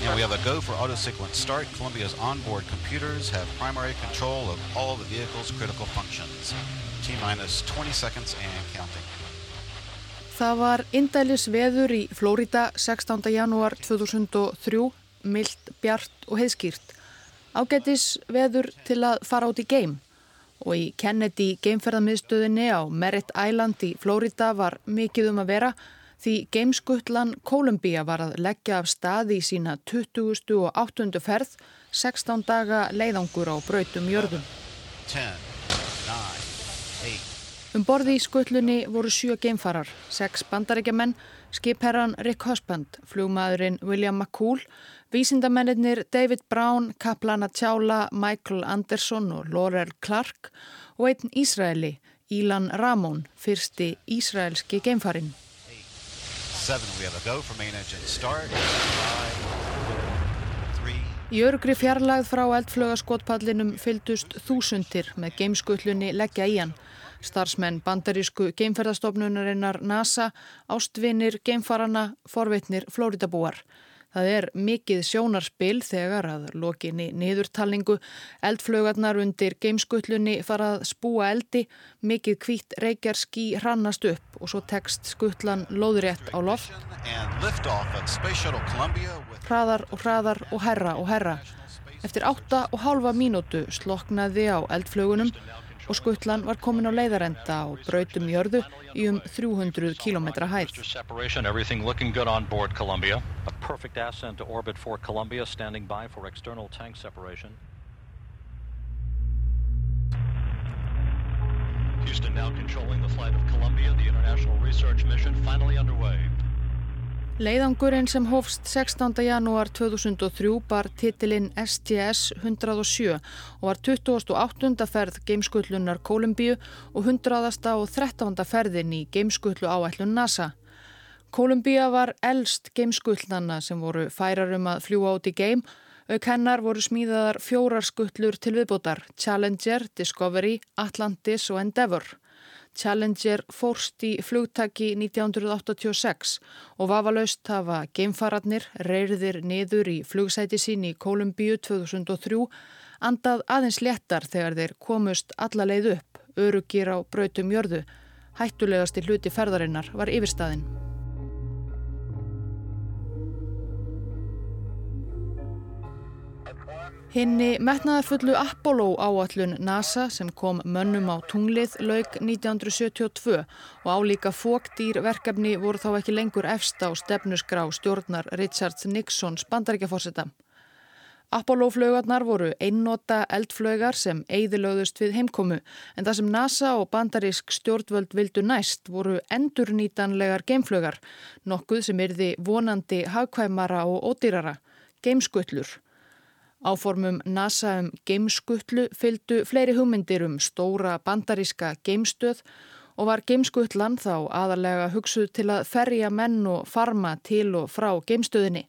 And we have a go for auto sequence start. Columbia's onboard computers have primary control of all the vehicle's critical functions. T minus 20 seconds and counting. Það var indælis veður í Flórida 16. janúar 2003, myllt, bjart og heiðskýrt. Ágætis veður til að fara út í geim og í Kennedy geimferðarmiðstöðinni á Merritt Island í Flórida var mikið um að vera því geimskutlan Kolumbíja var að leggja af stað í sína 20. og 8. ferð 16 daga leiðangur á brautum jörgum. 10, 9, 8 Um borði í skutlunni voru sjö geimfarar, sex bandarækjaman, skipherran Rick Husband, flugmaðurinn William McCool, vísindamennir David Brown, Kaplana Tjála, Michael Anderson og Laurel Clark og einn Ísraeli, Ílan Ramón, fyrsti ísraelski geimfarin seven. We have a go for main engine start. Five, three. Í örgri fjarlagð frá eldflögaskotpallinum fyldust þúsundir með geimskullunni leggja í hann. Starsmenn bandarísku geimferðastofnunarinnar NASA, ástvinir, geimfarana, forvitnir, flóritabúar. Það er mikið sjónarspil þegar að lokinni niðurtalningu, eldflögarnar undir geimskullunni fara að spúa eldi, mikið kvít reykjarski hrannast upp og svo tekst skullan lóðrétt á loft. Hraðar og hraðar og herra og herra. Eftir átta og hálfa mínútu sloknaði á eldflögunum og skuttlan var komin á leiðarenda á brautum jörðu í um 300 km hæð. Houston now controlling the flight of Columbia, the international research mission finally underway. Leiðangurinn sem hófst 16. janúar 2003 bar titilinn STS 107 og var 28. ferð geimskullunar Kolumbíu og 100. og 13. ferðin í geimskullu áætlun NASA. Kolumbíu var eldst geimskullnana sem voru færarum að fljúa át í geim Auk hennar voru smíðaðar fjórar skullur til viðbótar, Challenger, Discovery, Atlantis og Endeavour. Challenger fórst í flugtaki 1986 og vafalaust hafa geimfararnir reyriðir niður í flugsæti sín í Kolumbíu 2003 andað aðeins léttar þegar þeir komust alla leið upp, örugir á brautum jörðu. Hættulegasti hluti ferðarinnar var yfirstaðin. Hinni metnaðarfullu Apollo áallun NASA sem kom mönnum á tunglið laug 1972 og álíka fóktýr verkefni voru þá ekki lengur efst á stefnusgrá stjórnar Richard Nixons bandaríkjaforsetta. Apollo-flögarnar voru einnota eldflögar sem eigðilögðust við heimkomu en það sem NASA og bandarísk stjórnvöld vildu næst voru endurnýtanlegar geimflögar, nokkuð sem erði vonandi hagkvæmara og ódýrara, geimskullur. Áformum NASA um geimskutlu fylgdu fleiri hugmyndir um stóra bandaríska geimstöð og var geimskutlan þá aðalega hugsuð til að ferja menn og farma til og frá geimstöðinni.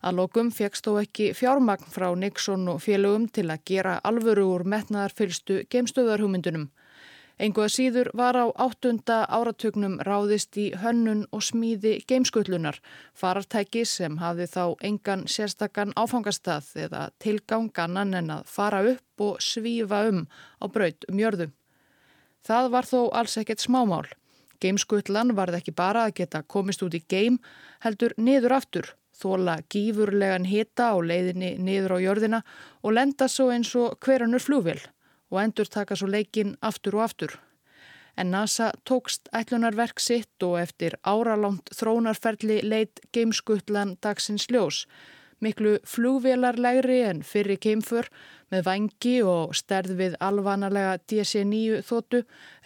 Að lokum fegst þó ekki fjármagn frá Nixon og félögum til að gera alvöru úr metnaðarfylstu geimstöðarhugmyndunum. Engu að síður var á áttunda áratögnum ráðist í hönnun og smíði geimskutlunar, farartæki sem hafði þá engan sérstakann áfangastað eða tilganganan en að fara upp og svífa um á braut um jörðu. Það var þó alls ekkert smámál. Geimskutlan varð ekki bara að geta komist út í geim, heldur niður aftur, þóla gífurlegan hita á leiðinni niður á jörðina og lenda svo eins og hverjanur flúvel og endur taka svo leikin aftur og aftur. En NASA tókst ætlunarverk sitt og eftir áralánt þrónarferli leitt geimskutlan dagsins ljós. Miklu flugvélarlegri en fyrri keimfur með vangi og sterð við alvanalega DC-9 þóttu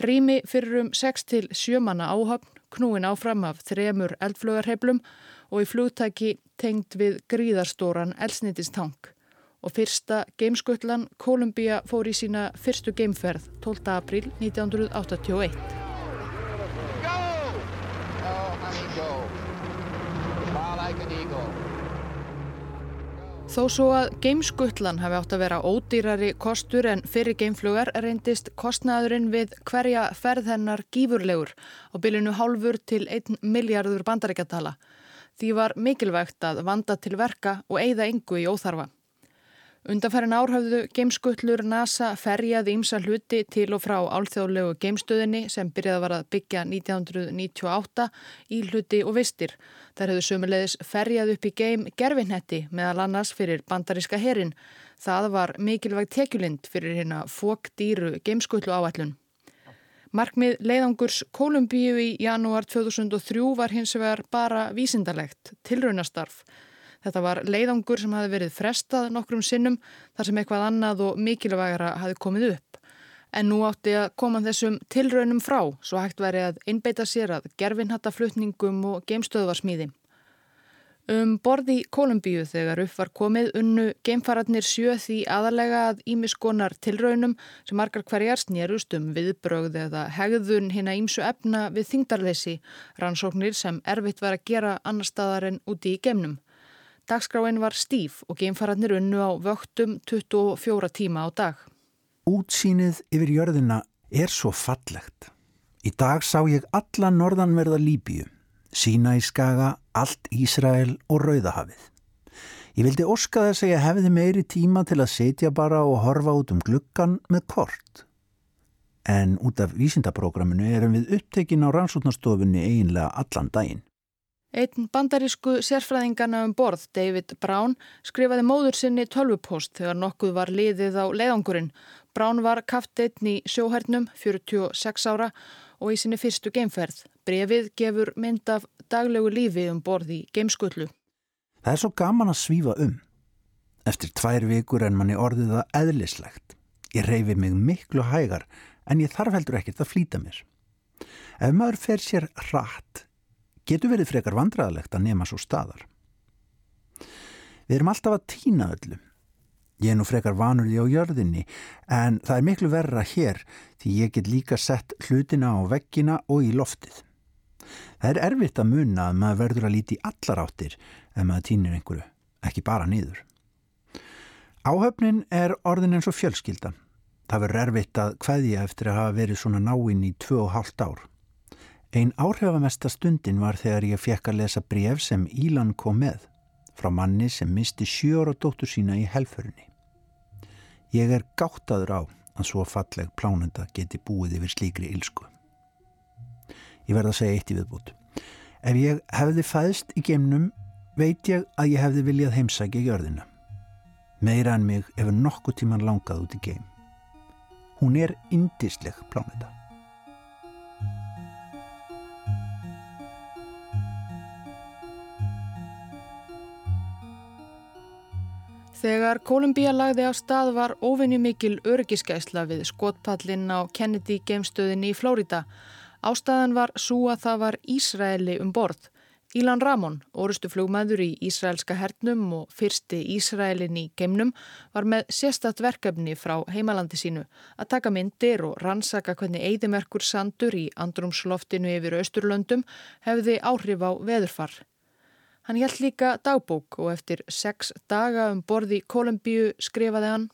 rými fyrir um 6-7 manna áhafn knúin áfram af þremur eldflugarheblum og í flugtæki tengd við gríðarstóran elsnitistang og fyrsta geimskutlan Kolumbía fór í sína fyrstu geimferð 12. april 1981. Þó svo að geimskutlan hafi átt að vera ódýrari kostur en fyrir geimflugar reyndist kostnaðurinn við hverja ferð hennar gífurlegur á bylinu hálfur til 1 miljardur bandaríkjatala. Því var mikilvægt að vanda til verka og eigða yngu í óþarfa. Undanferðin árhafðu geimskullur NASA ferjaði ímsa hluti til og frá álþjóðlegu geimstöðinni sem byrjaði var að byggja 1998 í hluti og vistir. Þar hefðu sömulegis ferjað upp í geim gerfinnetti meðal annars fyrir bandaríska herin. Það var mikilvægt tekjulind fyrir hérna fókdýru geimskullu áætlun. Markmið leiðangurs Kolumbíu í janúar 2003 var hins vegar bara vísindarlegt, tilraunastarf. Þetta var leiðangur sem hafi verið frestað nokkrum sinnum þar sem eitthvað annað og mikilvægara hafi komið upp. En nú átti að koma þessum tilraunum frá svo hægt veri að innbeita sér að gerfinhattaflutningum og geimstöðvarsmíði. Um borði Kolumbíu þegar upp var komið unnu geimfararnir sjö því aðalega að ímiskonar tilraunum sem margar hverjar snérust um viðbrögð eða hegðun hinn að ímsu efna við þingdarleysi, rannsóknir sem erfitt var að gera annar staðar en úti í geimnum. Dagskráin var stíf og geimfararnir unnu á vöktum 24 tíma á dag. Útsýnið yfir jörðina er svo fallegt. Í dag sá ég alla norðanverða Líbíu, sína í skaga, allt Ísrael og Rauðahafið. Ég vildi orska þess að ég hefði meiri tíma til að setja bara og horfa út um glukkan með kort. En út af vísindaprógraminu erum við upptekin á rannsóknarstofunni eiginlega allan daginn. Einn bandarísku sérfræðingana um borð, David Brown, skrifaði móður sinni tölvupost þegar nokkuð var liðið á leiðangurinn. Brown var kafteittn í sjóhernum, 46 ára og í sinni fyrstu geimferð. Brefið gefur mynd af daglegu lífi um borð í geimskullu. Það er svo gaman að svífa um. Eftir tvær vikur en manni orðið það eðlislegt. Ég reyfi mig miklu hægar en ég þarf heldur ekkert að flýta mér. Ef maður fer sér rætt getur verið frekar vandraðalegt að nema svo staðar. Við erum alltaf að týna öllu. Ég er nú frekar vanur því á jörðinni en það er miklu verra hér því ég get líka sett hlutina á veggina og í loftið. Það er erfitt að munna að maður verður að líti allar áttir ef maður týnir einhverju, ekki bara niður. Áhöfnin er orðin eins og fjölskylda. Það verður erfitt að hvaðja eftir að hafa verið svona náinn í 2,5 ár. Einn áhrifamesta stundin var þegar ég fekk að lesa bref sem Ílan kom með frá manni sem misti sjóra dóttur sína í helförunni. Ég er gáttaður á að svo falleg plánenda geti búið yfir slíkri ílsku. Ég verða að segja eitt í viðbútt. Ef ég hefði fæðst í geimnum veit ég að ég hefði viljað heimsækja gjörðina. Meira en mig hefur nokkuð tíman langað út í geim. Hún er indisleg plánenda. Þegar Kolumbíja lagði á stað var óvinni mikil örgiskæsla við skotpallin á Kennedy geimstöðinni í Flórida. Ástæðan var svo að það var Ísraeli um borð. Ílan Ramon, orustu flugmaður í Ísraelska hernum og fyrsti Ísraelin í geimnum, var með sérstatt verkefni frá heimalandi sínu að taka myndir og rannsaka hvernig eigðimerkur sandur í andrumsloftinu yfir Östurlöndum hefði áhrif á veðurfar. Hann hjælt líka dagbók og eftir sex daga um borði Kolumbíu skrifaði hann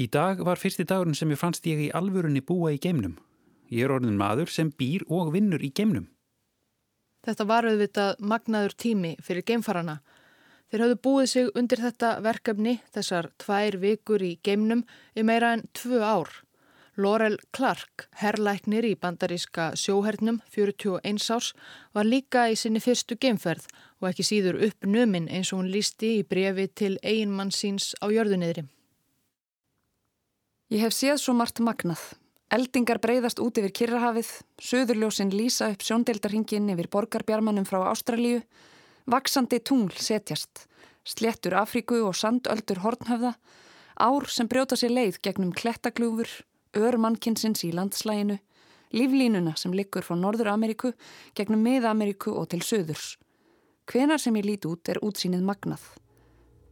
Í dag var fyrsti dagurinn sem ég fannst ég í alvörunni búa í geimnum. Ég er orðin maður sem býr og vinnur í geimnum. Þetta var auðvitað magnaður tími fyrir geimfarana. Þeir hafðu búið sig undir þetta verkefni, þessar tvær vikur í geimnum, í meira en tvö ár. Laurel Clark, herrlæknir í bandaríska sjóhernum 41 árs, var líka í sinni fyrstu geimferð og ekki síður uppnuminn eins og hún lísti í brefi til eiginmann síns á jörðunniðri. Ég hef séð svo margt magnað. Eldingar breyðast út yfir Kirrahafið, söðurljósinn lýsa upp sjóndeldarhingin yfir borgarbjarmanum frá Ástralíu, vaksandi tungl setjast, sléttur Afríku og sandöldur hornhöfða, ár sem brjóta sér leið gegnum klettaglúfur, örmannkinsins í landslæginu, líflínuna sem liggur frá Norður-Ameríku gegnum Mið-Ameríku og til Suðurs. Hvenar sem ég líti út er útsýnið magnað.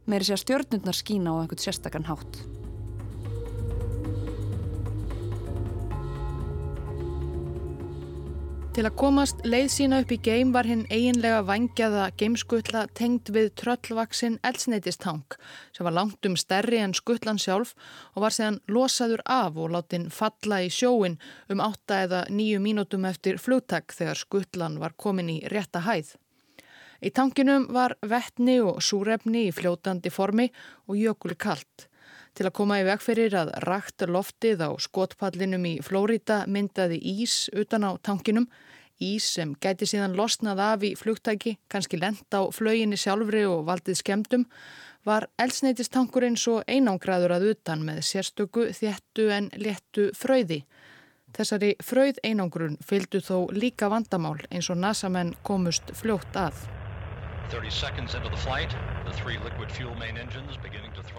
Meiri sé að stjörnundnar skína á einhvert sérstakann hátt. Til að komast leið sína upp í geim var hinn eiginlega vangjaða geimskutla tengd við tröllvaksin elsneitistang sem var langt um stærri en skutlan sjálf og var séðan losaður af og látin falla í sjóin um 8 eða 9 mínútum eftir flugtak þegar skutlan var komin í rétta hæð. Í tankinum var vettni og súrefni í fljótandi formi og jökuli kallt. Til að koma í veg fyrir að rakt loftið á skotpallinum í Flórida myndaði ís utan á tankinum, ís sem gæti síðan losnað af í flugtæki, kannski lent á flöginni sjálfri og valdið skemdum, var elsneitistankurinn svo einangraður að utan með sérstöku þéttu en léttu fröði. Þessari fröð einangrun fylgdu þó líka vandamál eins og NASA-menn komust fljótt að.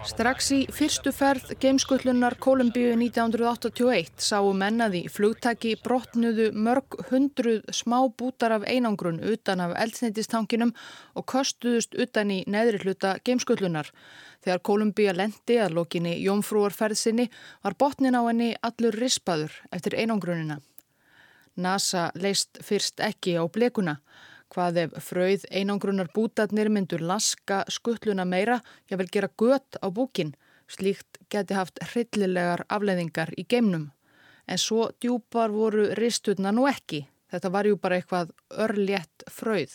Strax í fyrstu ferð geimskullunar Kolumbíu 1981 sáu mennaði flugtaki brotnuðu mörg hundruð smá bútar af einangrun utan af eldsneitistankinum og kostuðust utan í neðri hluta geimskullunar. Þegar Kolumbíu lendi að lokinni jómfrúarferðsinni var botnin á henni allur rispaður eftir einangrunina. NASA leist fyrst ekki á blekuna. Hvað ef frauð einangrunar bútatnir myndur laska skuttluna meira, ég vil gera gött á búkin. Slíkt geti haft hryllilegar afleðingar í geimnum. En svo djúpar voru risturna nú ekki. Þetta var jú bara eitthvað örlétt frauð.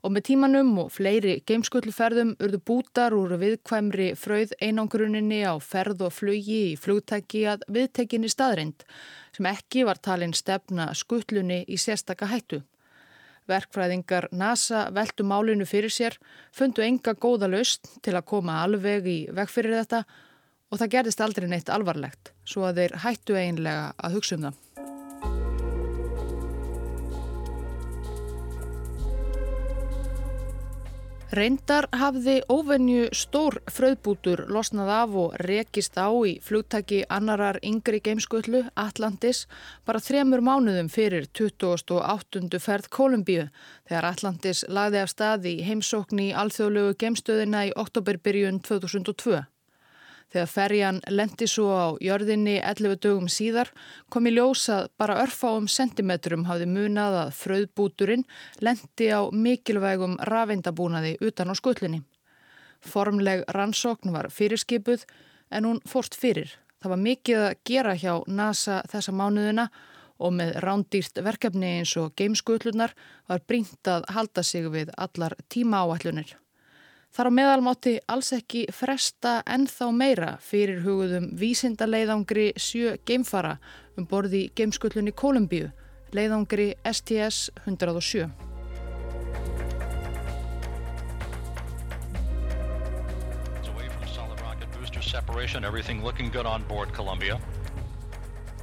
Og með tímanum og fleiri geimskullferðum urðu bútar úr viðkvæmri frauð einangruninni á ferð og flugi í flugtæki að viðtekinni staðrind sem ekki var talin stefna skuttlunni í sérstaka hættu. Verkfræðingar NASA veldu málinu fyrir sér, fundu enga góða laust til að koma alveg í veg fyrir þetta og það gerðist aldrei neitt alvarlegt, svo að þeir hættu einlega að hugsa um það. Reyndar hafði óvenju stór fröðbútur losnað af og rekist á í flugtaki annarar yngri geimskullu, Atlantis, bara þremur mánuðum fyrir 28. ferð Kolumbíu þegar Atlantis lagði af stað í heimsókn í alþjóðlegu geimstöðina í oktoberbyrjun 2002. Þegar ferjan lendi svo á jörðinni 11 dögum síðar kom í ljósað bara örfáum sentimetrum hafði munað að fröðbúturinn lendi á mikilvægum rafindabúnaði utan á skullinni. Formleg rannsókn var fyrirskipuð en hún fórst fyrir. Það var mikið að gera hjá NASA þessa mánuðina og með rándýrt verkefni eins og gameskullunar var brínt að halda sig við allar tíma áallunir. Þar á meðalmátti alls ekki fresta ennþá meira fyrir hugðum vísindaleiðangri sjö geimfara um borði geimskullunni Kolumbíu, leiðangri STS 107.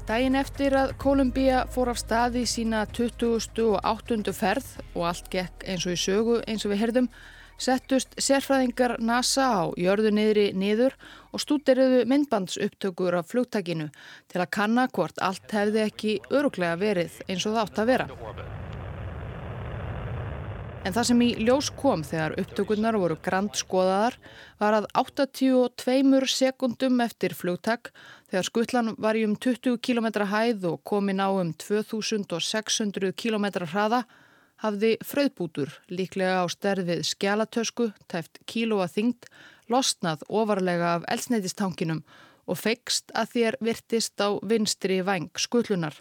Dægin eftir að Kolumbíja fór af staði sína 20. og 8. ferð og allt gekk eins og í sögu eins og við herðum settust sérfræðingar NASA á jörðu niðri niður og stúderiðu myndbandsupptökur af flugtakinu til að kanna hvort allt hefði ekki öruglega verið eins og þátt að vera. En það sem í ljós kom þegar upptökurnar voru grand skoðaðar var að 82 sekundum eftir flugtak þegar skuttlan var í um 20 km hæð og komin á um 2600 km hraða hafði fröðbútur líklega á sterfið skjálatösku, tæft kílóa þyngd, losnað ofarlega af elsneitistankinum og feikst að þér virtist á vinstri vang skullunar.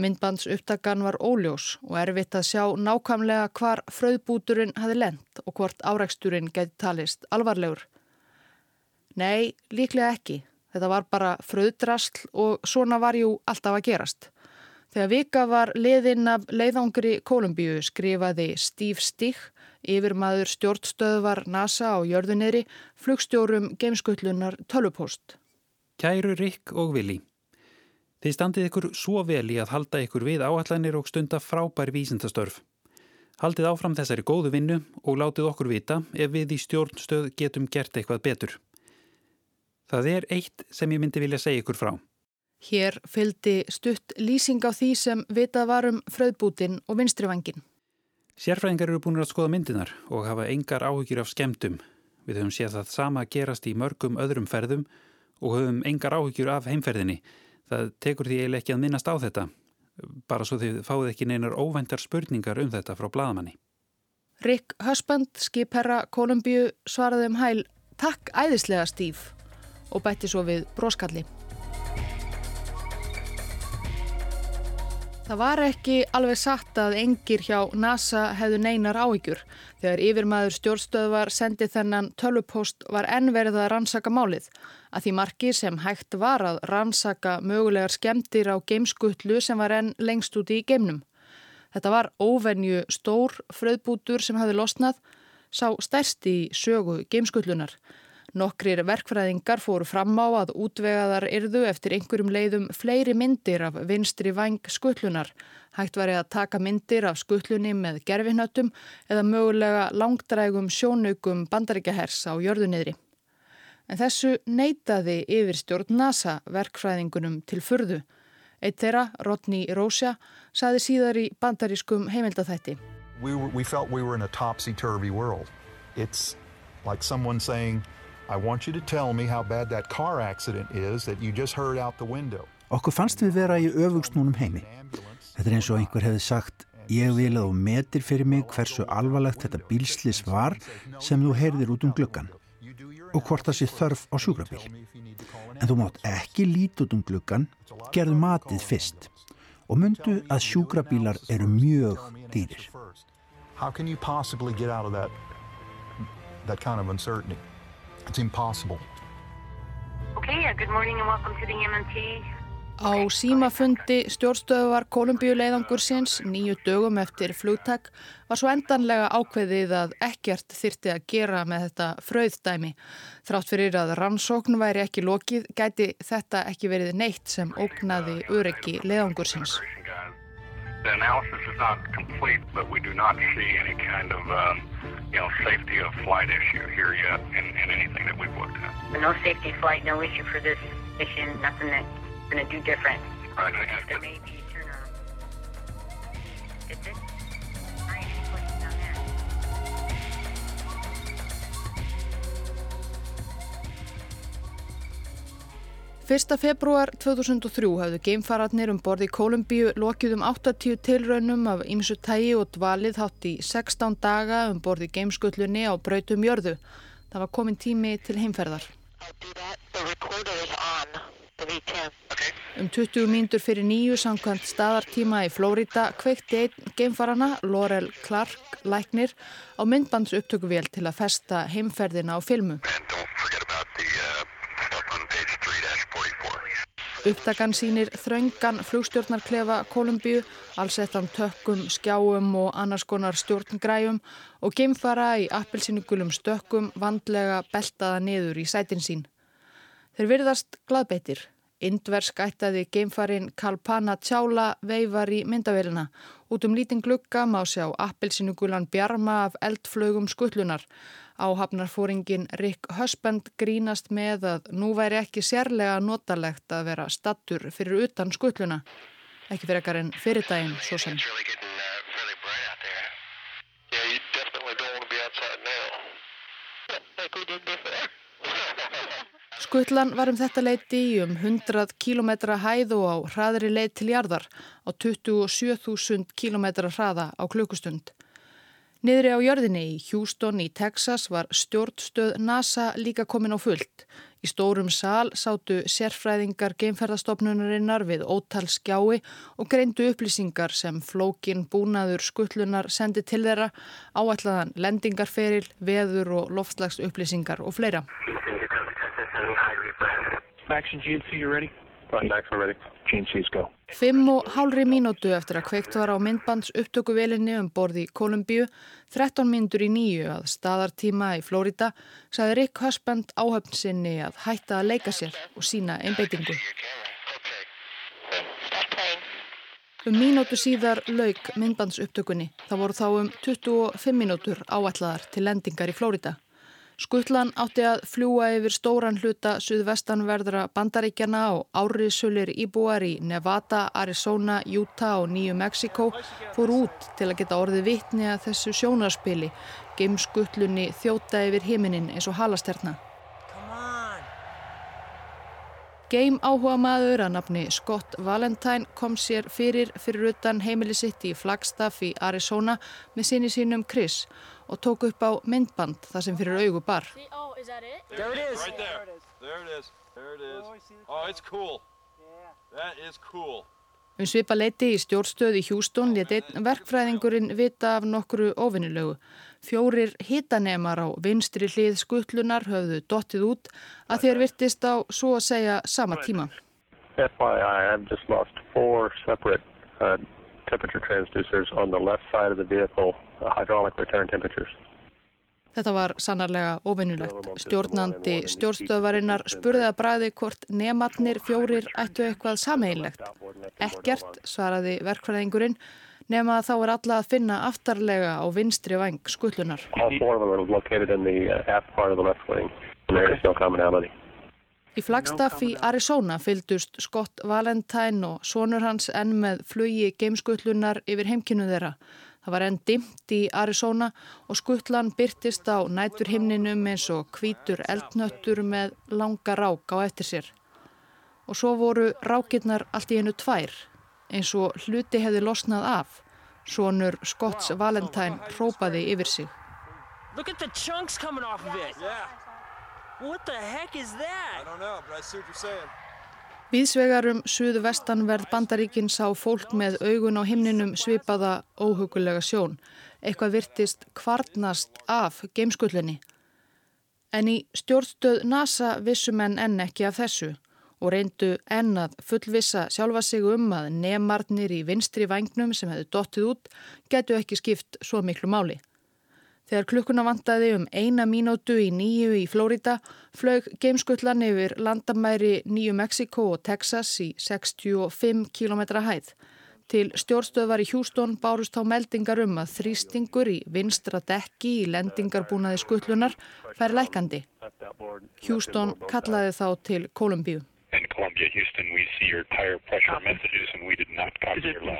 Myndbandsupptakan var óljós og erfitt að sjá nákvæmlega hvar fröðbúturinn hafi lent og hvort áræksturinn geti talist alvarlegur. Nei, líklega ekki. Þetta var bara fröðdrasl og svona var jú alltaf að gerast. Þegar vika var liðinn af leiðangri Kolumbíu skrifaði Steve Stig, yfirmaður stjórnstöðvar NASA á jörðunniðri, flugstjórum geimskutlunar Tölvupost. Kæru Rik og Vili. Þið standið ykkur svo vel í að halda ykkur við áallanir og stunda frábær vísindastörf. Haldið áfram þessari góðu vinnu og látið okkur vita ef við í stjórnstöð getum gert eitthvað betur. Það er eitt sem ég myndi vilja segja ykkur frá. Hér fylgdi stutt lýsing á því sem vitað varum fröðbútin og vinstrivangin. Sérfræðingar eru búin að skoða myndinar og hafa engar áhugir af skemdum. Við höfum séð það sama gerast í mörgum öðrum ferðum og höfum engar áhugjur af heimferðinni. Það tekur því eiginlega ekki að minnast á þetta, bara svo þið fáið ekki neinar óvæntar spurningar um þetta frá bladamanni. Rick Husband, skipherra Kolumbíu, svaraði um hæl Takk æðislega Steve og bætti svo við broskalli. Það var ekki alveg satt að engir hjá NASA hefðu neinar áhyggjur. Þegar yfirmaður stjórnstöðvar sendið þennan tölvupost var ennverið að rannsaka málið. Að því marki sem hægt var að rannsaka mögulegar skemdir á geimskutlu sem var enn lengst úti í geimnum. Þetta var óvenju stór fröðbútur sem hafði losnað, sá stærsti í sögu geimskutlunar. Nokkrir verkfræðingar fóru fram á að útvegaðar yrðu eftir einhverjum leiðum fleiri myndir af vinstri vang skutlunar. Hægt var að taka myndir af skutlunni með gerfinötum eða mögulega langdrægum sjónaukum bandaríkjahers á jörðunniðri. En þessu neytaði yfirstjórn NASA verkfræðingunum til furðu. Eitt þeirra, Rodney Rosia, saði síðar í bandarískum heimildathætti. We, we I want you to tell me how bad that car accident is that you just heard out the window. Okkur fannst við vera í öfugsnúnum heimi. Þetta er eins og einhver hefði sagt ég vil að þú metir fyrir mig hversu alvarlegt þetta bílslis var sem þú heyrðir út um gluggan og hvort það sé þörf á sjúkrabíl. En þú mátt ekki lít út um gluggan, gerðu matið fyrst og myndu að sjúkrabílar eru mjög dýrir. How can you possibly get out of that, that kind of uncertainty? It's impossible. Okay, good morning and welcome to the MMT. Á símafundi stjórnstöðuvar Kolumbíuleiðangursins nýju dögum eftir flugtak var svo endanlega ákveðið að ekkert þyrti að gera með þetta fröðdæmi. Þrátt fyrir að rannsókn væri ekki lokið gæti þetta ekki verið neitt sem ógnaði öryggi leiðangursins. The analysis is not complete, but we do not see any kind of um, you know, safety of flight issue here yet in, in anything that we've looked at. No safety flight, no issue for this mission, nothing that's going to do different. Right. There may be turnaround. 1. februar 2003 hafðu geimfararnir um borði í Kolumbíu lokið um 80 tilraunum af ýmsu tægi og dvalið hátt í 16 daga um borði í geimskullunni á brautum jörðu. Það var komin tími til heimferðar. Okay. Um 20 mínútur fyrir nýju samkvæmt staðartíma í Flórida kveikti einn geimfarana, Laurel Clark Læknir, á myndbands upptökuvél til að festa heimferðina á filmu. And don't forget about the... Uh stuff on page 3-44. Upptakan sínir þröngan flugstjórnarklefa Kolumbíu, allsettan tökkum, skjáum og annars konar stjórngræjum og geimfara í appelsínugulum stökkum vandlega beltaða niður í sætin sín. Þeir virðast gladbeitir. Indversk ættaði geimfarin Kalpana Tjála veifar í myndavélina. Út um lítinn glugga má sjá appelsínugulan bjarma af eldflögum skutlunar. Áhafnarfóringin Rick Husband grínast með að nú væri ekki sérlega notalegt að vera stattur fyrir utan skutluna. Ekki fyrir ekkar en fyrirdaginn svo sem. It's really getting uh, fairly bright out there. Yeah, you definitely don't want to be outside now. Like we did before. Skutlan var um þetta leiti í um 100 km hæð og á hraðri leið til jarðar á 27.000 km hraða á klukkustund. Niðri á jörðinni í Houston í Texas var stjórnstöð NASA líka komin á fullt. Í stórum sal sátu sérfræðingar geimferðastofnunarinnar við ótal skjái og greindu upplýsingar sem flókin búnaður skutlunar sendi til þeirra, áætlaðan lendingarferil, veður og loftslags upplýsingar og fleira. Action GNC, you ready? Right, action ready. GNC's go. Fimm og hálfri mínútu eftir að kveikt var á myndbands upptökuvelinni um borði í Kolumbíu, 13 mínútur í nýju að staðartíma í Flórida, sagði Rick Husband áhöfn sinni að hætta að leika sér og sína einbeitingu. Um mínútu síðar lauk myndbands upptökunni. Það voru þá um 25 mínútur áætlaðar til lendingar í Flórida. Skutlan átti að fljúa yfir stóran hluta suðvestanverðra bandaríkjana og árisulir íbúar í Nevada, Arizona, Utah og Nýju Mexiko fór út til að geta orðið vitni að þessu sjónarspili, geimskutlunni þjóta yfir himinin eins og halasterna. Game áhuga maður að nafni Scott Valentine kom sér fyrir fyrir utan heimili sitt í Flagstaff í Arizona með sinni sínum Chris og tók upp á myndband þar sem fyrir augu bar. Is that it? There it is. Right there. There it is. There it is. It's cool. That is cool. Um svipa leiti í stjórnstöði Hjústón leti verkfræðingurinn vita af nokkru ofinnilegu. Fjórir hitanemar á vinstri hlið skuttlunar höfðu dottið út að þér virtist á svo að segja sama tíma. FYI, I've just lost four separate uh, temperature transducers on the left side of the vehicle, uh, hydraulic return temperatures. Þetta var sannarlega ofinnulegt. Stjórnandi stjórnstöðvarinnar spurði að bræði hvort nematnir fjórir ættu eitthvað sameinlegt. Ekkert, svaraði verkfræðingurinn, nema að þá er alla að finna aftarlega á vinstri vang skutlunar. All four of them are located in the uh, aft part of the left wing, there is no commonality. Í Flagstaff í Arizona fylgdust Scott Valentine og sonur hans enn með flugi geimskutlunar yfir heimkinu þeirra. Það var enn dimt í Arizona og skuttlan byrtist á næturhimninum eins og kvítur eldnöttur með langa rák á eftir sér. Og svo voru rákirnar allt í hennu tvær, eins og hluti hefði losnað af. Sonur Scotts Valentine rópaði yfir sig. What the heck is I that? don't know, but I see what you're saying. Víðsvegarum suðu vestanverð bandaríkin sá fólk með augun á himninum svipaða óhugulega sjón. Eitthvað virtist kvarnast af geimskullinni. En í stjórnstöð NASA vissum enn enn ekki af þessu og reyndu enn að fullvissa sjálfa sig um að nemarnir í vinstri vagnum sem hefðu dottið út getu ekki skipt svo miklu máli. Þegar klukkuna vantaði um eina mínútu í nýju í Flórida flög geimskullan yfir landamæri Nýju Mexiko og Texas í 65 km hæð. Til stjórnstöðvar í Hjústón bárust þá meldingar um að þrýstingur í vinstra dekki í lendingarbúnaði skutlunar fær lækandi. Hjústón kallaði þá til Kolumbíu. In Columbia, Houston, we see your tire pressure messages and we did not copy your log.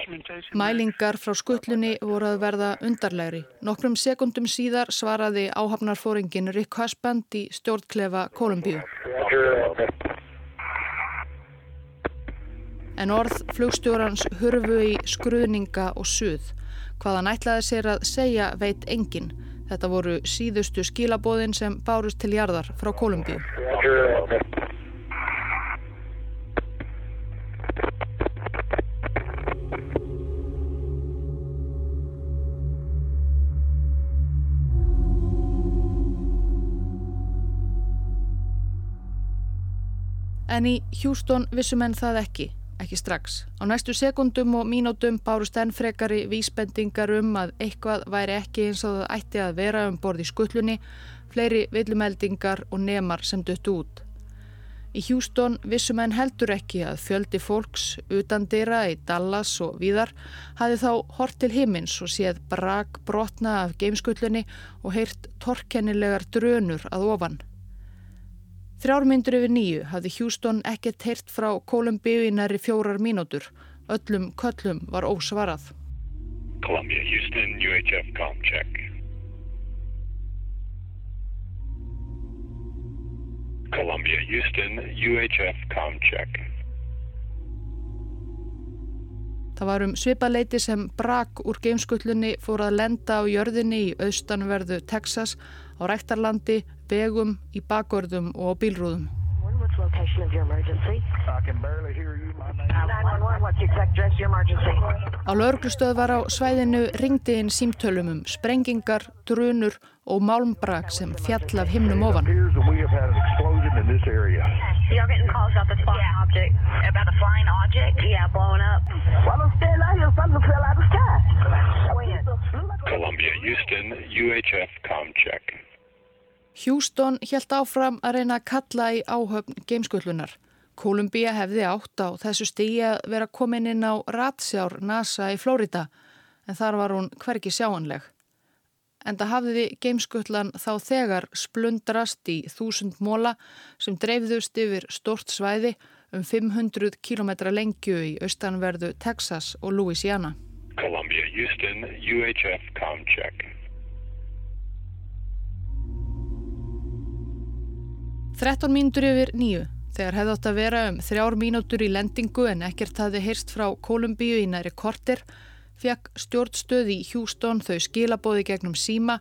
Mælingar frá skutlunni voru að verða undarlegri. Nokkrum sekundum síðar svaraði áhafnarfóringin Rick Husband í stjórnklefa Kolumbíu. En orð flugstjórans hurfu í skruðninga og suð. Hvað hann ætlaði sér að segja veit engin. Þetta voru síðustu skilabóðin sem bárust til jarðar frá Kolumbíu. En í Hjústón vissum enn það ekki, ekki strax. Á næstu sekundum og mínútum bárust enn frekari vísbendingar um að eitthvað væri ekki eins og það ætti að vera um borð í skullunni, fleiri villumeldingar og nemar sem döttu út. Í Hjústón vissum enn heldur ekki að fjöldi fólks utan dyrra í Dallas og víðar hafi þá hort til himins og séð brak brotna af geimskullunni og heyrt torkennilegar drönur að ofan. Þrjármyndur yfir nýju hafði Hjústón ekkert heyrt frá Kolumbíu í næri fjórar mínútur. Öllum köllum var ósvarað. Columbia, Houston, UHF com check. Columbia, Houston, UHF com check. Það var um svipaleiti sem brak úr geimskullunni fór að lenda á jörðinni í austanverðu Texas á ræktarlandi, vegum, í bakgörðum og á bílrúðum. What's the location of your emergency? I can barely hear you. My name 911, what's the exact address of your emergency? Á lauruglustöð var á svæðinu ringdi inn símtölum um sprengingar, drunur og málmbrak sem fjall af himnum ofan. appears that we have had an explosion in this area. Y'all getting calls about the flying object? About a flying object? Yeah, blowing up. Something fell out here. Something fell out of the sky. When? Columbia, Houston, UHF com check. Hjústón helt áfram að reyna að kalla í áhöfn geimskullunar. Kolumbía hefði átt á þessu stigi að vera komin inn á ratsjár NASA í Flórida en þar var hún hverki sjáanleg. En það hafði geimskullan þá þegar splundrast í þúsund móla sem dreifðust yfir stort svæði um 500 km lengju í austanverðu Texas og Louisiana. Columbia, Houston, UHF com check. 13 mínútur yfir nýju, þegar hefði átt að vera um þrjár mínútur í lendingu en ekkert hafði heyrst frá Kolumbíu í næri kortir, fekk stjórnstöð í Hjústón þau skilabóði gegnum síma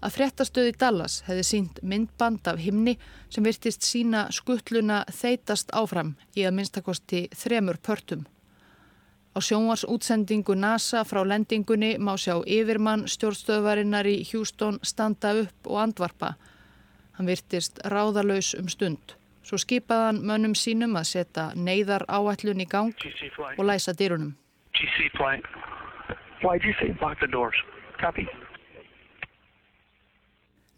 að fréttastöð í Dallas hefði sínt myndband af himni sem virtist sína skuttluna þeitast áfram í að minnstakosti þremur pörtum. Á Á sjónvarsútsendingu NASA frá lendingunni má sjá yfirmann stjórnstöðvarinnar í Houston standa upp og andvarpa. Hann virtist ráðalös um stund. Svo skipaðan mönnum sínum að setja neyðar áætlun í gang og læsa dýrunum. GC flight. YGC, lock the doors. Copy.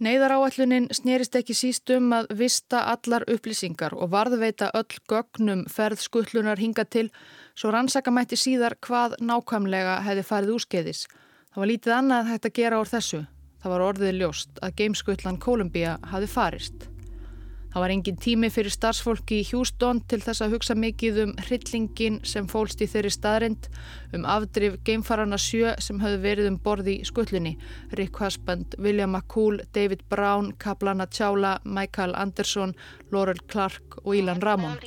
Neiðaráallunin snerist ekki síst um að vista allar upplýsingar og varðveita öll gögnum ferðskutlunar hinga til svo rannsaka mætti síðar hvað nákvæmlega hefði farið úrskeiðis. Það var lítið annað hægt að gera úr þessu. Það var orðið ljóst að gameskutlan Kolumbia hafi farist. Það var engin tími fyrir starfsfólki í Hjústón til þess að hugsa mikið um hryllingin sem fólst í þeirri staðrind, um afdrif geimfarana sjö sem höfðu verið um borði í skullunni. Rick Husband, William McCool, David Brown, Kaplana Tjála, Michael Anderson, Laurel Clark og Ilan Ramon.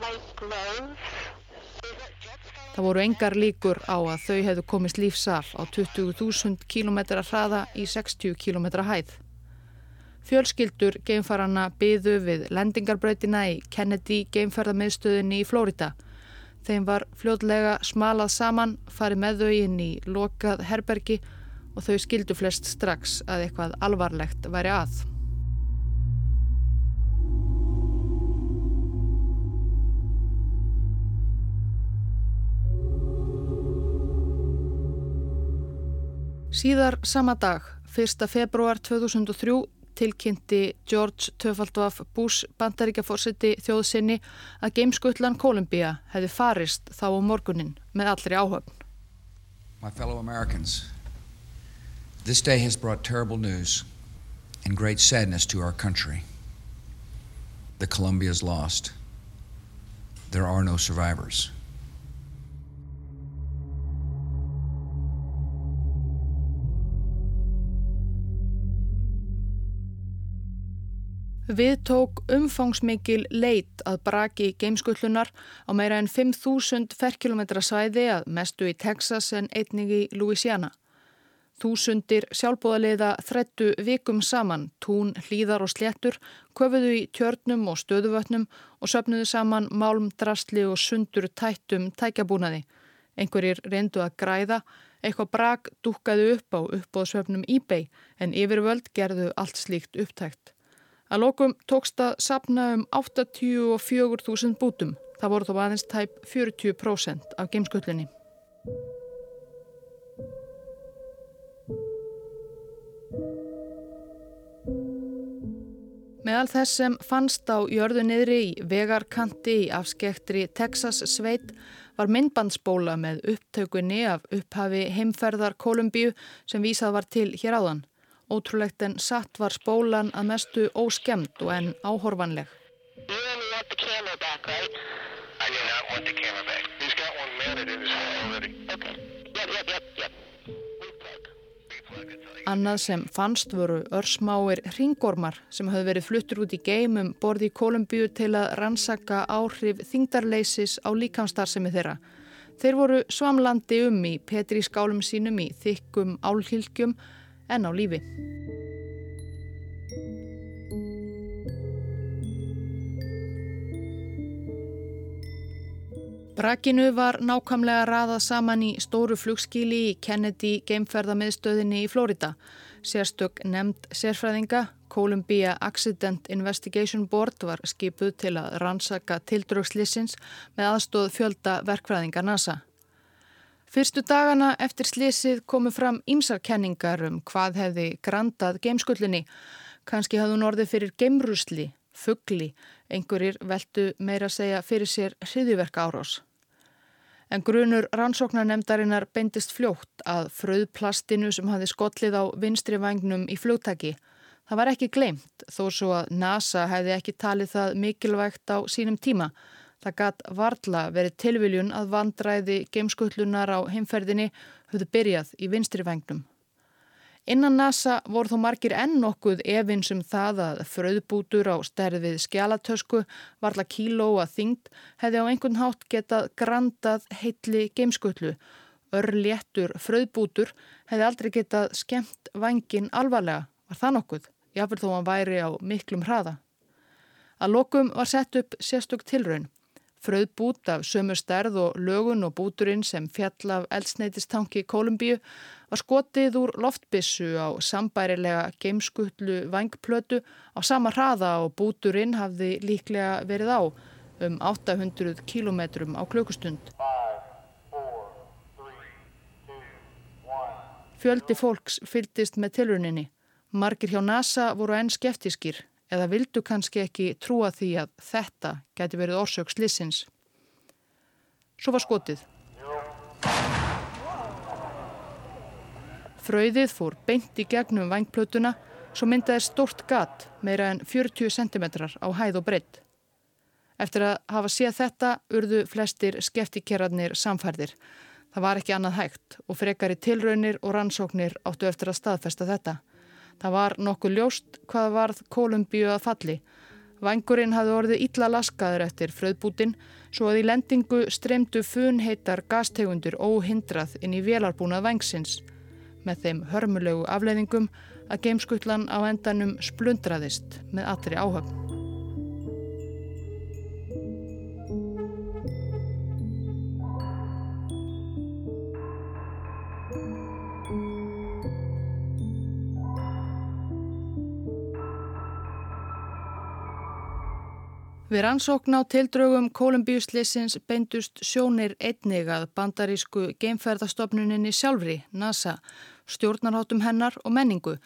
My gloves. Það voru engar líkur á að þau hefðu komist lífsaf á 20.000 km hraða í 60 km hæð. Fjölskyldur geimfarana byðu við lendingarbröytina í Kennedy geimferðarmiðstöðinni í Flórida. Þeim var fljóðlega smalað saman, farið með þau inn í lokað herbergi og þau skildu flest strax að eitthvað alvarlegt væri að. Síðar sama dag, 1. februar 2003, tilkynnti George Töfaldvaf Bush bandaríkjaforsetti þjóðsynni að gameskutlan Kolumbia hefði farist þá á morgunin með allri áhöfn. My fellow Americans, this day has brought terrible news and great sadness to our country. The Columbia is lost. There are no survivors. Við tók umfangsmikil leit að braki geimskullunar á meira en 5.000 ferkilometra svæði að mestu í Texas en einnig í Louisiana. Þúsundir sjálfbóðaliða þrettu vikum saman, tún, hlýðar og sléttur, köfuðu í tjörnum og stöðuvötnum og söpnuðu saman málm, drastli og sundur tættum tækjabúnaði. Einhverjir reyndu að græða, eitthvað brak dúkaðu upp á uppbóðsöfnum eBay en yfirvöld gerðu allt slíkt upptækt. Að lokum tókst að sapna um 84.000 bútum. Það voru þó aðeins tæp 40% af geimskullinni. Meðal þess sem fannst á jörðu niðri í vegarkanti í afskektri Texas sveit var myndbandsbóla með upptökunni af upphafi heimferðar Kolumbíu sem vísað var til hér áðan. Ótrúlegt en satt var spólan að mestu óskemmt og enn áhorfanleg. Annað sem fannst voru örsmáir ringormar sem höfðu verið fluttur út í geimum borði í Kolumbíu til að rannsaka áhrif þingdarleisis á líkamstarfsemi þeirra. Þeir voru svamlandi um í petri skálum sínum í þykkum álhylgjum en á lífi. Brakinu var nákvæmlega raðað saman í stóru flugskíli í Kennedy geimferðamiðstöðinni í Flórida. Sérstök nefnd sérfræðinga, Columbia Accident Investigation Board var skipuð til að rannsaka tildrökslissins með aðstóð fjölda verkfræðinga NASA. Fyrstu dagana eftir slísið komu fram ímsarkenningar um hvað hefði grandað geimskullinni. Kanski hafði hún orðið fyrir geimrusli, fuggli, einhverjir veldu meira að segja fyrir sér hriðiverka árás. En grunur rannsóknarnemdarinnar beindist fljótt að fröðplastinu sem hafði skollið á vinstri vagnum í flugtaki. Það var ekki gleimt þó svo að NASA hefði ekki talið það mikilvægt á sínum tíma. Það gatt varla verið tilviljun að vandræði geimskutlunar á heimferðinni höfðu byrjað í vinstri vengnum. Innan NASA voru þó margir enn nokkuð efins um það að fröðbútur á stærðið skjálatösku varla kíló að þyngd hefði á einhvern hátt getað grandað heitli geimskutlu. Örléttur fröðbútur hefði aldrei getað skemmt vangin alvarlega. Var það nokkuð? Jáfnveg þó hann væri á miklum hraða. Að lokum var sett upp sérstök tilraun. Fröðbút af sömu stærð og lögun og búturinn sem fjall af eldsneitistanki í Kolumbíu var skotið úr loftbissu á sambærilega geimskutlu vangplötu á sama hraða og búturinn hafði líklega verið á um 800 km á klukustund. Fjöldi fólks fylgdist með tilruninni. Margir hjá NASA voru enn skeftískir eða vildu kannski ekki trúa því að þetta geti verið orsök slissins. Svo var skotið. Fröyðið fór beint í gegnum vangplötuna svo myndaði stort gat meira en 40 cm á hæð og breytt. Eftir að hafa séð þetta urðu flestir skeftikerarnir samfærdir. Það var ekki annað hægt og frekari tilraunir og rannsóknir áttu eftir að staðfesta þetta. Það var nokkuð ljóst hvað varð Kolumbíu að falli. Vangurinn hafði orðið illa laskaður eftir fröðbútin svo að í lendingu streymdu funheitar gastegundur óhindrað inn í velarbúnað vangsins með þeim hörmulegu afleiðingum að geimskutlan á endanum splundraðist með allri áhöfn. Við rannsókn á tildrögum Kolumbíuslissins beindust sjónir einnig að bandarísku geimferðastofnuninni sjálfri, NASA, stjórnarhátum hennar og menningu.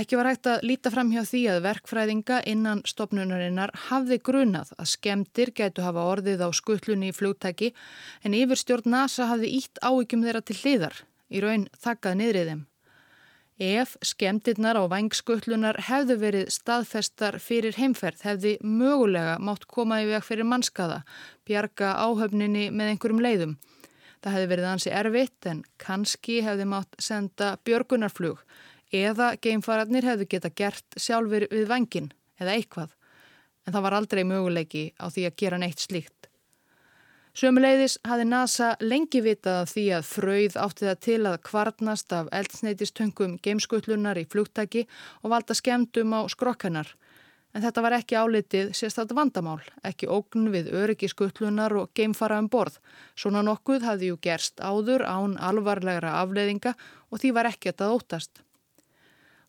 Ekki var hægt að líta fram hjá því að verkfræðinga innan stopnunarinnar hafði grunað að skemdir getu hafa orðið á skuttlunni í flugtæki en yfirstjórn NASA hafði ítt ávíkjum þeirra til hliðar, í raun þakkað niðrið þeim. Ef skemdirnar á vangskutlunar hefðu verið staðfestar fyrir heimferð hefði mögulega mátt koma í veg fyrir mannskaða, bjarga áhöfninni með einhverjum leiðum. Það hefði verið ansi erfitt en kannski hefði mátt senda björgunarflug eða geimfararnir hefðu geta gert sjálfur við vangin eða eitthvað. En það var aldrei möguleiki á því að gera neitt slíkt. Sömuleiðis hafi NASA lengi vitað af því að frauð átti það til að kvarnast af eldsneitistöngum geimskutlunar í flugtæki og valda skemdum á skrokkennar. En þetta var ekki álitið sérstætt vandamál, ekki ógn við öryggiskutlunar og geimfara um borð. Svona nokkuð hafði jú gerst áður án alvarlegra afleiðinga og því var ekkert að óttast.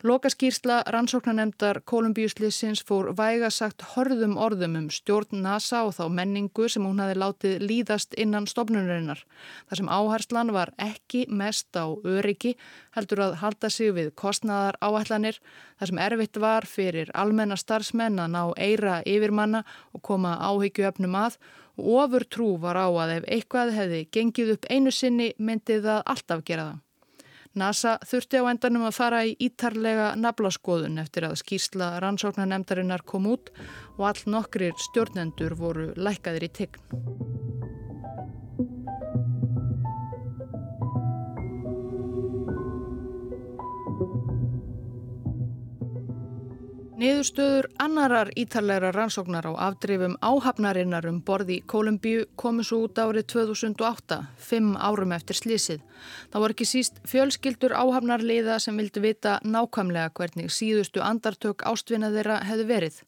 Lokaskýrsla rannsóknanemdar Kolumbíuslissins fór væga sagt horðum orðum um stjórn NASA og þá menningu sem hún hafi látið líðast innan stopnunarinnar. Það sem áherslan var ekki mest á öryggi heldur að halda sig við kostnaðar áætlanir. Það sem erfitt var fyrir almenna starfsmenn að ná eira yfirmanna og koma áhyggjuöfnum að og ofur trú var á að ef eitthvað hefði gengið upp einu sinni myndið það alltaf gera það. NASA þurfti á endanum að fara í ítarlega naflaskoðun eftir að skýrsla rannsóknarnemdarinnar kom út og all nokkrir stjórnendur voru lækaðir í tegn. Niðurstöður annarar ítarlegra rannsóknar á afdrifum áhafnarinnar um borði Kolumbíu komu svo út árið 2008, fimm árum eftir slísið. Það voru ekki síst fjölskyldur áhafnarliða sem vildi vita nákvæmlega hvernig síðustu andartök ástvinna þeirra hefði verið.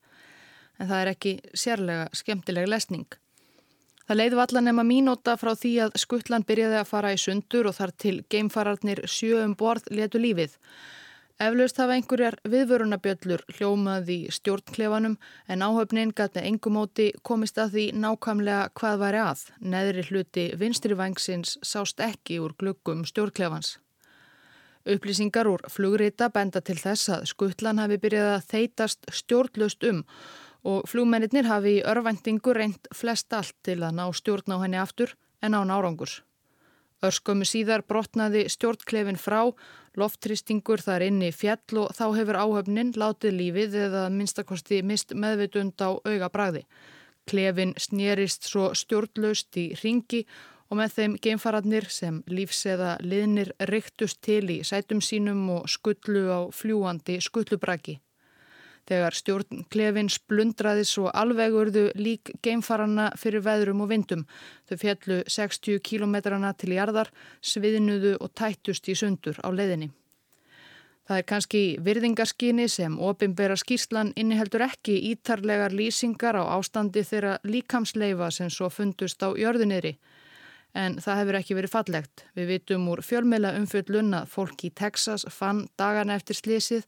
En það er ekki sérlega skemmtileg lesning. Það leiði vallan nema mínóta frá því að skuttlan byrjaði að fara í sundur og þar til geimfararnir sjö um borð letu lífið. Eflaust hafa einhverjar viðvörunabjöllur hljómað í stjórnklefanum en áhöfnin gæti engumóti komist að því nákvæmlega hvað væri að. Neðri hluti vinstrivængsins sást ekki úr glukkum stjórnklefans. Upplýsingar úr flugrita benda til þess að skuttlan hafi byrjað að þeitast stjórnlaust um og flugmennir hafi í örvendingu reynd flest allt til að ná stjórn á henni aftur en á nárangurs. Örskömmu síðar brotnaði stjórnklefin frá Loftrýstingur þar inni fjall og þá hefur áhöfnin látið lífið eða minnstakosti mist meðvitund á auga bræði. Klefin snérist svo stjórnlaust í ringi og með þeim geimfararnir sem lífs eða liðnir ryktust til í sætum sínum og skullu á fljúandi skullubraki. Þegar stjórn klefin splundraði svo alvegurðu lík geimfarana fyrir veðrum og vindum. Þau fjallu 60 km til jarðar, sviðnuðu og tættust í sundur á leiðinni. Það er kannski virðingarskyni sem ofinbera skýrslan inniheldur ekki ítarlegar lýsingar á ástandi þeirra líkamsleifa sem svo fundust á jörðunniðri. En það hefur ekki verið fallegt. Við vitum úr fjölmeila umfjöldun að fólk í Texas fann dagana eftir slísið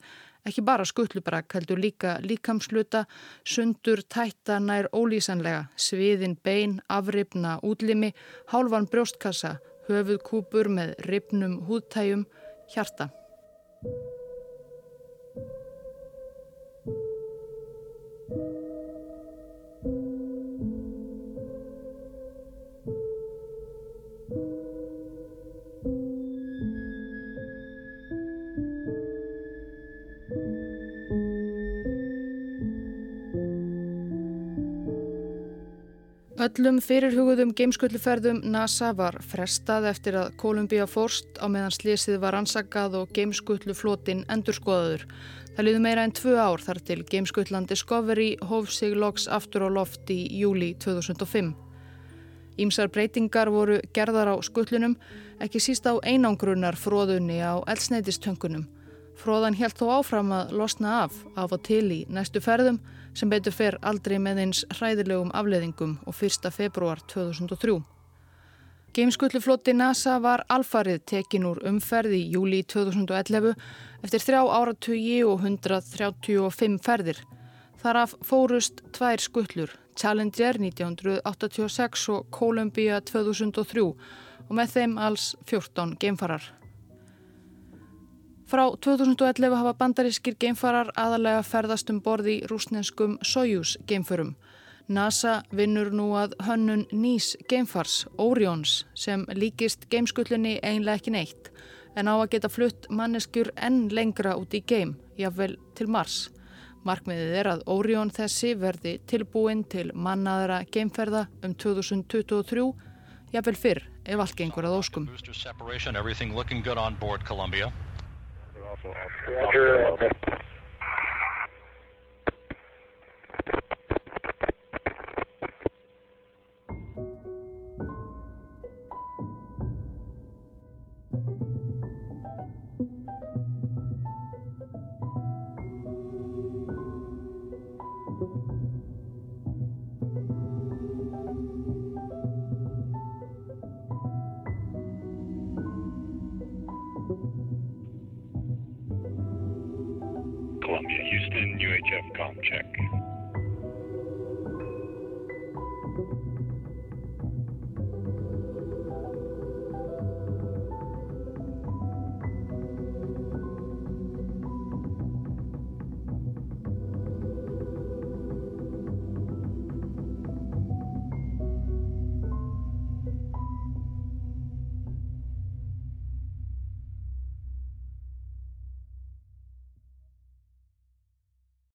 ekki bara skuttlubrak heldur líka líkamsluta, sundur, tætta nær ólýsanlega, sviðin bein, afrifna útlimi, hálfan brjóstkassa, höfuð kúpur með ripnum húttæjum, hjarta. Öllum fyrirhugðum geimskulluferðum NASA var frestað eftir að Columbia fórst á meðan slísið var ansakað og geimskulluflotin endurskoðaður. Það liði meira en tvö ár þar til geimskullan Discovery hóf sig loks aftur á loft í júli 2005. Ímsar breytingar voru gerðar á skullunum, ekki síst á einangrunar fróðunni á elsneitistöngunum. Fróðan helt þó áfram að losna af af og til í næstu ferðum sem betur fer aldrei með eins hræðilegum afleðingum og 1. februar 2003. Geimskullufloti NASA var alfarið tekin úr umferð í júli 2011 eftir þrjá áratugi og 135 ferðir. Þaraf fórust tvær skullur, Challenger 1986 og Columbia 2003 og með þeim alls 14 geimfarar. Frá 2011 hafa bandarískir geimfarar aðalega ferðast um borði í rúsnenskum Soyuz geimförum. NASA vinnur nú að hönnun nýs geimfars, Orions, sem líkist geimskullunni einlega ekki neitt, en á að geta flutt manneskjur enn lengra út í geim, jáfnvel til Mars. Markmiðið er að Orion þessi verði tilbúin til mannaðara geimferða um 2023, jáfnvel fyrr ef allt gengur að óskum. Roger.